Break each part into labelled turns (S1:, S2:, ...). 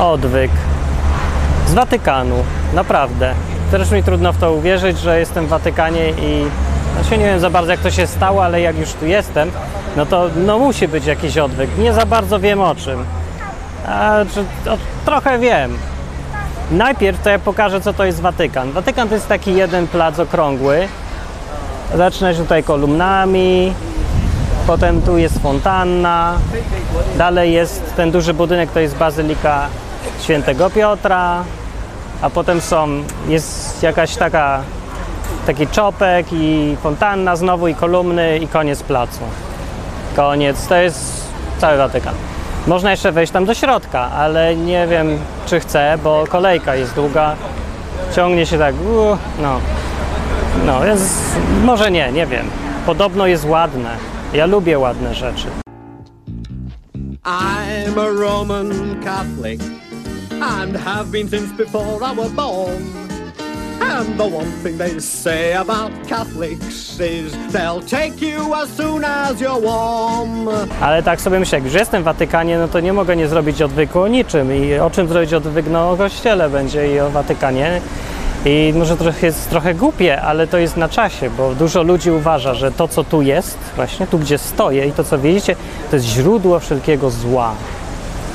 S1: odwyk z Watykanu, naprawdę. Też mi trudno w to uwierzyć, że jestem w Watykanie i znaczy nie wiem za bardzo jak to się stało, ale jak już tu jestem, no to no musi być jakiś odwyk. Nie za bardzo wiem o czym. A, czy, o, trochę wiem. Najpierw to ja pokażę, co to jest Watykan. Watykan to jest taki jeden plac okrągły. Zaczyna się tutaj kolumnami, potem tu jest fontanna, dalej jest ten duży budynek, to jest Bazylika Świętego Piotra, a potem są, jest jakaś taka, taki czopek i fontanna znowu i kolumny i koniec placu. Koniec, to jest cały Watykan. Można jeszcze wejść tam do środka, ale nie wiem czy chcę, bo kolejka jest długa, ciągnie się tak, uu, no. No, może nie, nie wiem. Podobno jest ładne. Ja lubię ładne rzeczy.
S2: I'm a Roman Catholic and have been since before I was born. And the one thing they say about Catholics is they'll take you as soon as you're warm.
S1: Ale tak sobie myślę, jak już jestem w Watykanie, no to nie mogę nie zrobić odwyku o niczym. I o czym zrobić odwyk? No o kościele będzie i o Watykanie. I może trochę jest trochę głupie, ale to jest na czasie, bo dużo ludzi uważa, że to, co tu jest, właśnie tu, gdzie stoję i to, co widzicie, to jest źródło wszelkiego zła.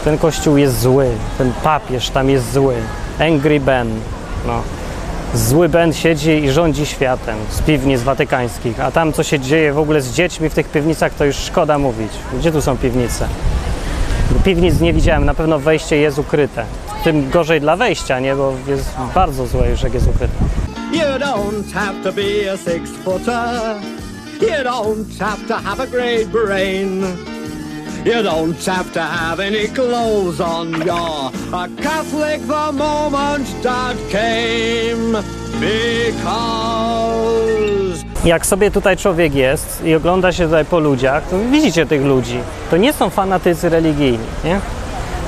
S1: Ten kościół jest zły, ten papież tam jest zły. Angry Ben. No. Zły Ben siedzi i rządzi światem z piwnic watykańskich, a tam co się dzieje w ogóle z dziećmi w tych piwnicach, to już szkoda mówić. Gdzie tu są piwnice? Piwnic nie widziałem, na pewno wejście jest ukryte. Tym gorzej dla wejścia, nie? Bo jest bardzo złe już jak jest ukryte.
S2: You don't have to be a six footer. You don't have to have a great brain. You don't have to have any clothes on. You're a Catholic the moment that came. Because
S1: Jak sobie tutaj człowiek jest i ogląda się tutaj po ludziach, to widzicie tych ludzi. To nie są fanatycy religijni, nie?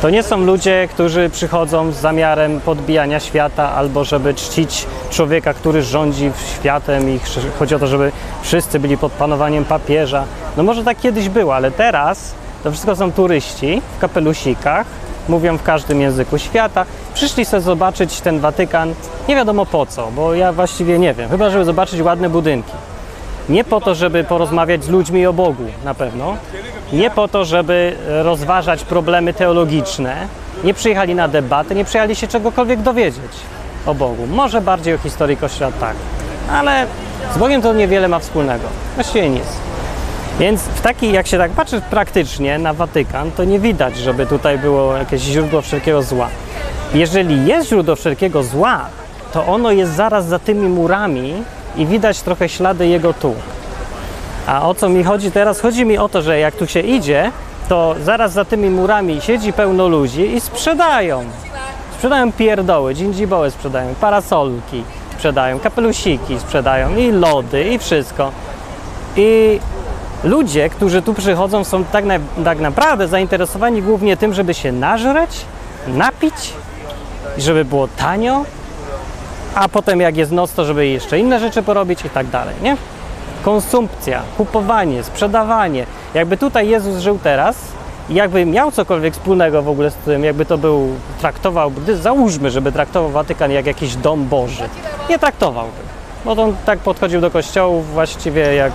S1: To nie są ludzie, którzy przychodzą z zamiarem podbijania świata albo żeby czcić człowieka, który rządzi światem i chodzi o to, żeby wszyscy byli pod panowaniem papieża. No może tak kiedyś było, ale teraz to wszystko są turyści w kapelusikach, mówią w każdym języku świata. Przyszli sobie zobaczyć ten Watykan, nie wiadomo po co, bo ja właściwie nie wiem, chyba żeby zobaczyć ładne budynki. Nie po to, żeby porozmawiać z ludźmi o Bogu, na pewno. Nie po to, żeby rozważać problemy teologiczne. Nie przyjechali na debatę, nie przyjechali się czegokolwiek dowiedzieć o Bogu. Może bardziej o historii Kościoła, tak. Ale z Bogiem to niewiele ma wspólnego. Właściwie nic. Więc w taki, jak się tak patrzy praktycznie na Watykan, to nie widać, żeby tutaj było jakieś źródło wszelkiego zła. Jeżeli jest źródło wszelkiego zła, to ono jest zaraz za tymi murami i widać trochę ślady jego tu. A o co mi chodzi teraz? Chodzi mi o to, że jak tu się idzie, to zaraz za tymi murami siedzi pełno ludzi i sprzedają. Sprzedają pierdoły, dżindziboły sprzedają, parasolki sprzedają, kapelusiki sprzedają i lody i wszystko. I ludzie, którzy tu przychodzą, są tak, na, tak naprawdę zainteresowani głównie tym, żeby się nażreć, napić, żeby było tanio, a potem jak jest noc, to żeby jeszcze inne rzeczy porobić i tak dalej, nie? Konsumpcja, kupowanie, sprzedawanie. Jakby tutaj Jezus żył teraz i jakby miał cokolwiek wspólnego w ogóle z tym, jakby to był, traktował, załóżmy, żeby traktował Watykan jak jakiś dom Boży. Nie traktowałby, bo on tak podchodził do kościołów właściwie jak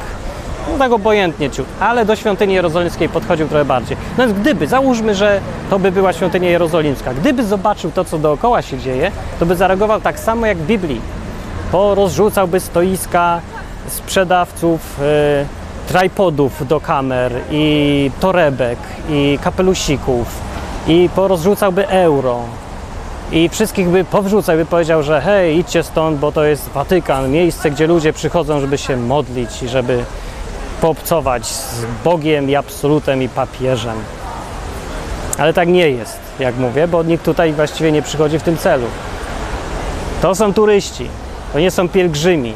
S1: no tak obojętnie ciut, ale do świątyni jerozolimskiej podchodził trochę bardziej. No więc gdyby, załóżmy, że to by była świątynia jerozolimska, gdyby zobaczył to, co dookoła się dzieje, to by zareagował tak samo jak w Biblii. Porozrzucałby stoiska sprzedawców e, tripodów do kamer i torebek i kapelusików i porozrzucałby euro i wszystkich by powrzucał, by powiedział, że hej, idźcie stąd, bo to jest Watykan, miejsce, gdzie ludzie przychodzą, żeby się modlić i żeby poobcować z Bogiem i absolutem i papieżem. Ale tak nie jest, jak mówię, bo nikt tutaj właściwie nie przychodzi w tym celu. To są turyści, to nie są pielgrzymi,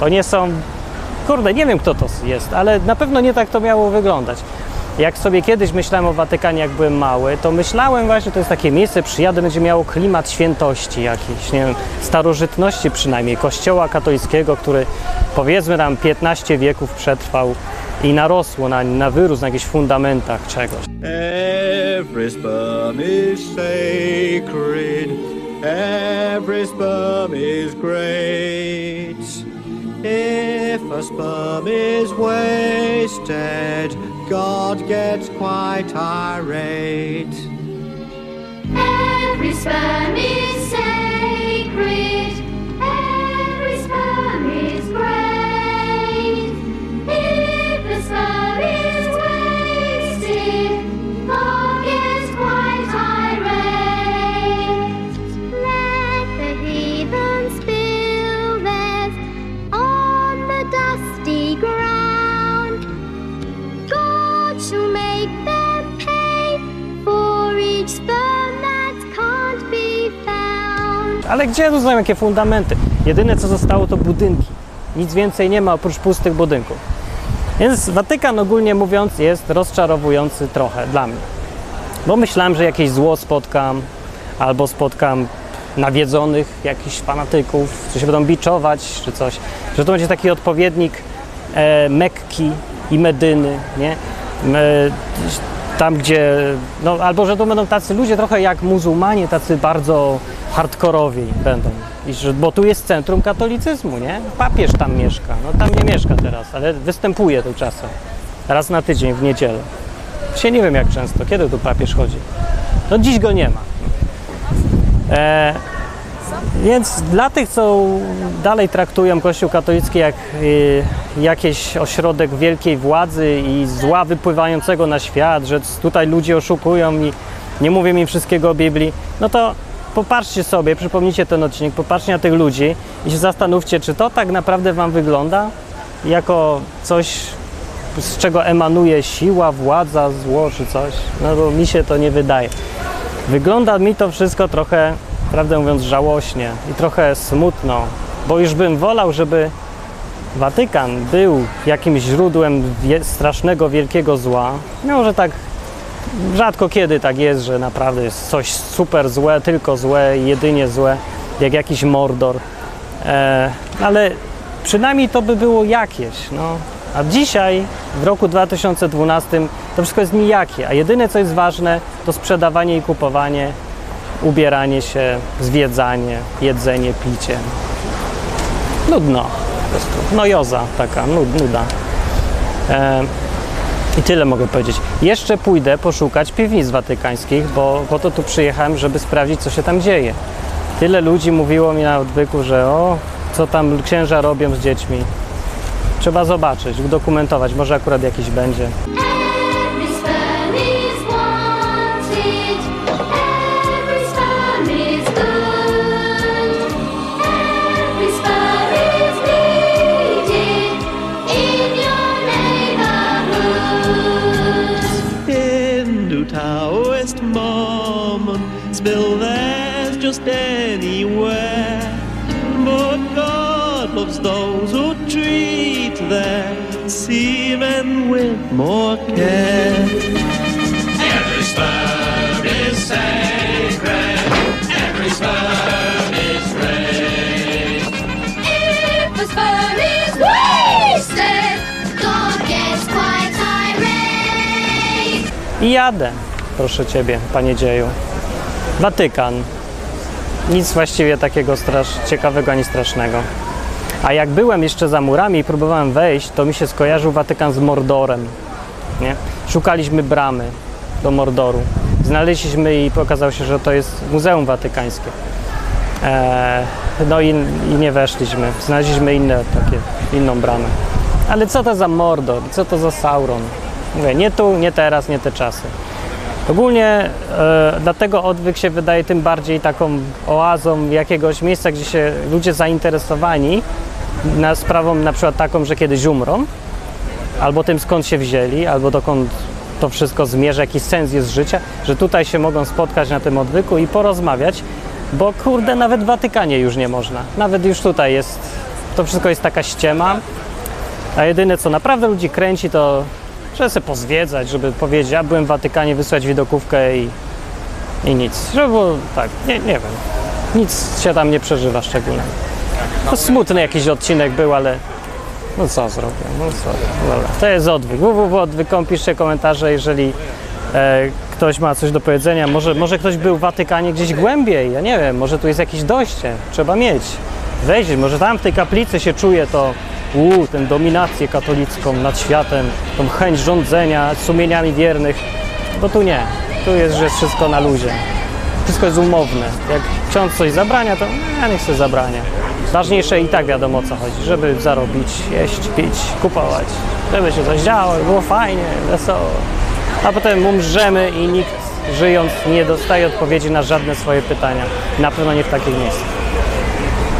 S1: to nie są. Kurde, nie wiem kto to jest, ale na pewno nie tak to miało wyglądać. Jak sobie kiedyś myślałem o Watykanie, jak byłem mały, to myślałem właśnie, to jest takie miejsce, przyjadę, będzie miało klimat świętości jakiejś, nie wiem, starożytności przynajmniej, kościoła katolickiego, który powiedzmy tam 15 wieków przetrwał i narosło na, na wyrósł na jakichś fundamentach czegoś.
S2: Every sperm is sacred. Every sperm is great. If a sperm is wasted, God gets quite irate.
S3: Every sperm is
S1: Ale gdzie tu są jakie fundamenty? Jedyne co zostało to budynki. Nic więcej nie ma oprócz pustych budynków. Więc Watykan ogólnie mówiąc jest rozczarowujący trochę dla mnie. Bo myślałem, że jakieś zło spotkam, albo spotkam nawiedzonych jakichś fanatyków, co się będą biczować, czy coś. Że to będzie taki odpowiednik e, Mekki i Medyny, nie? E, tam, gdzie, no, albo że to będą tacy ludzie trochę jak muzułmanie, tacy bardzo hardkorowi będą. Że, bo tu jest centrum katolicyzmu, nie? Papież tam mieszka. No tam nie mieszka teraz, ale występuje tu czasem. Raz na tydzień, w niedzielę. Się nie wiem jak często, kiedy tu papież chodzi. No dziś go nie ma. E, więc dla tych, co dalej traktują Kościół katolicki jak y, jakiś ośrodek wielkiej władzy i zła wypływającego na świat, że tutaj ludzie oszukują i nie mówię im wszystkiego o Biblii, no to popatrzcie sobie, przypomnijcie ten odcinek, popatrzcie na tych ludzi i się zastanówcie, czy to tak naprawdę Wam wygląda jako coś, z czego emanuje siła, władza, zło czy coś. No bo mi się to nie wydaje. Wygląda mi to wszystko trochę, prawdę mówiąc, żałośnie i trochę smutno, bo już bym wolał, żeby Watykan był jakimś źródłem wie- strasznego, wielkiego zła. Mimo, że tak rzadko kiedy tak jest, że naprawdę jest coś super złe, tylko złe i jedynie złe, jak jakiś mordor. E, ale przynajmniej to by było jakieś. No. A dzisiaj, w roku 2012, to wszystko jest nijakie, a jedyne co jest ważne, to sprzedawanie i kupowanie, ubieranie się, zwiedzanie, jedzenie, picie. Nudno po prostu. No joza taka, nud, nuda. E, I tyle mogę powiedzieć. Jeszcze pójdę poszukać piwnic watykańskich, bo po to tu przyjechałem, żeby sprawdzić, co się tam dzieje. Tyle ludzi mówiło mi na odwyku, że o, co tam księża robią z dziećmi. Trzeba zobaczyć, udokumentować, może akurat jakiś będzie.
S4: More care.
S5: Every sperm is sacred. Every sperm is great.
S3: If the sperm is wasted, God gets quite irate.
S1: I jadę, proszę Ciebie, Panie dzieju. Watykan. Nic właściwie takiego strasz, ciekawego ani strasznego. A jak byłem jeszcze za murami i próbowałem wejść, to mi się skojarzył Watykan z Mordorem. Nie? Szukaliśmy bramy do Mordoru. Znaleźliśmy i okazało się, że to jest Muzeum Watykańskie. Eee, no i, i nie weszliśmy. Znaleźliśmy inne takie, inną bramę. Ale co to za Mordor? Co to za Sauron? Mówię, nie tu, nie teraz, nie te czasy. Ogólnie e, dlatego odwyk się wydaje tym bardziej taką oazą jakiegoś miejsca, gdzie się ludzie zainteresowani na sprawą na przykład taką, że kiedyś umrą, albo tym skąd się wzięli, albo dokąd to wszystko zmierza, jaki sens jest życia, że tutaj się mogą spotkać na tym odwyku i porozmawiać, bo kurde, nawet w Watykanie już nie można. Nawet już tutaj jest, to wszystko jest taka ściema, a jedyne co naprawdę ludzi kręci to, żeby sobie pozwiedzać, żeby powiedzieć, ja byłem w Watykanie, wysłać widokówkę i, i nic. Żeby było tak, nie, nie wiem, nic się tam nie przeżywa szczególnego. To smutny jakiś odcinek był, ale No co zrobię? No co? Dobra. To jest odwyk. www.odwyk.com. Piszcie komentarze, jeżeli e, ktoś ma coś do powiedzenia. Może, może ktoś był w Watykanie gdzieś głębiej. Ja nie wiem, może tu jest jakieś dojście. Trzeba mieć. Wejść, może tam w tej kaplicy się czuje to, uu, tę dominację katolicką nad światem, tą chęć rządzenia sumieniami wiernych. Bo tu nie. Tu jest, że jest wszystko na luzie. Wszystko jest umowne. Jak ksiądz coś zabrania, to ja niech sobie zabrania. Ważniejsze i tak wiadomo o co chodzi, żeby zarobić, jeść, pić, kupować, żeby się coś działo, było fajnie, wesoło. A potem umrzemy i nikt żyjąc nie dostaje odpowiedzi na żadne swoje pytania. Na pewno nie w takich miejscach.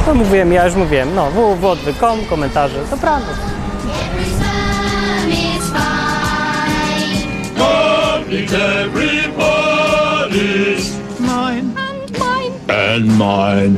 S1: No mówiłem, ja już mówiłem, no www.odwyk.com, komentarze, to prawda.
S5: Everybody's
S3: mine.
S5: and mine.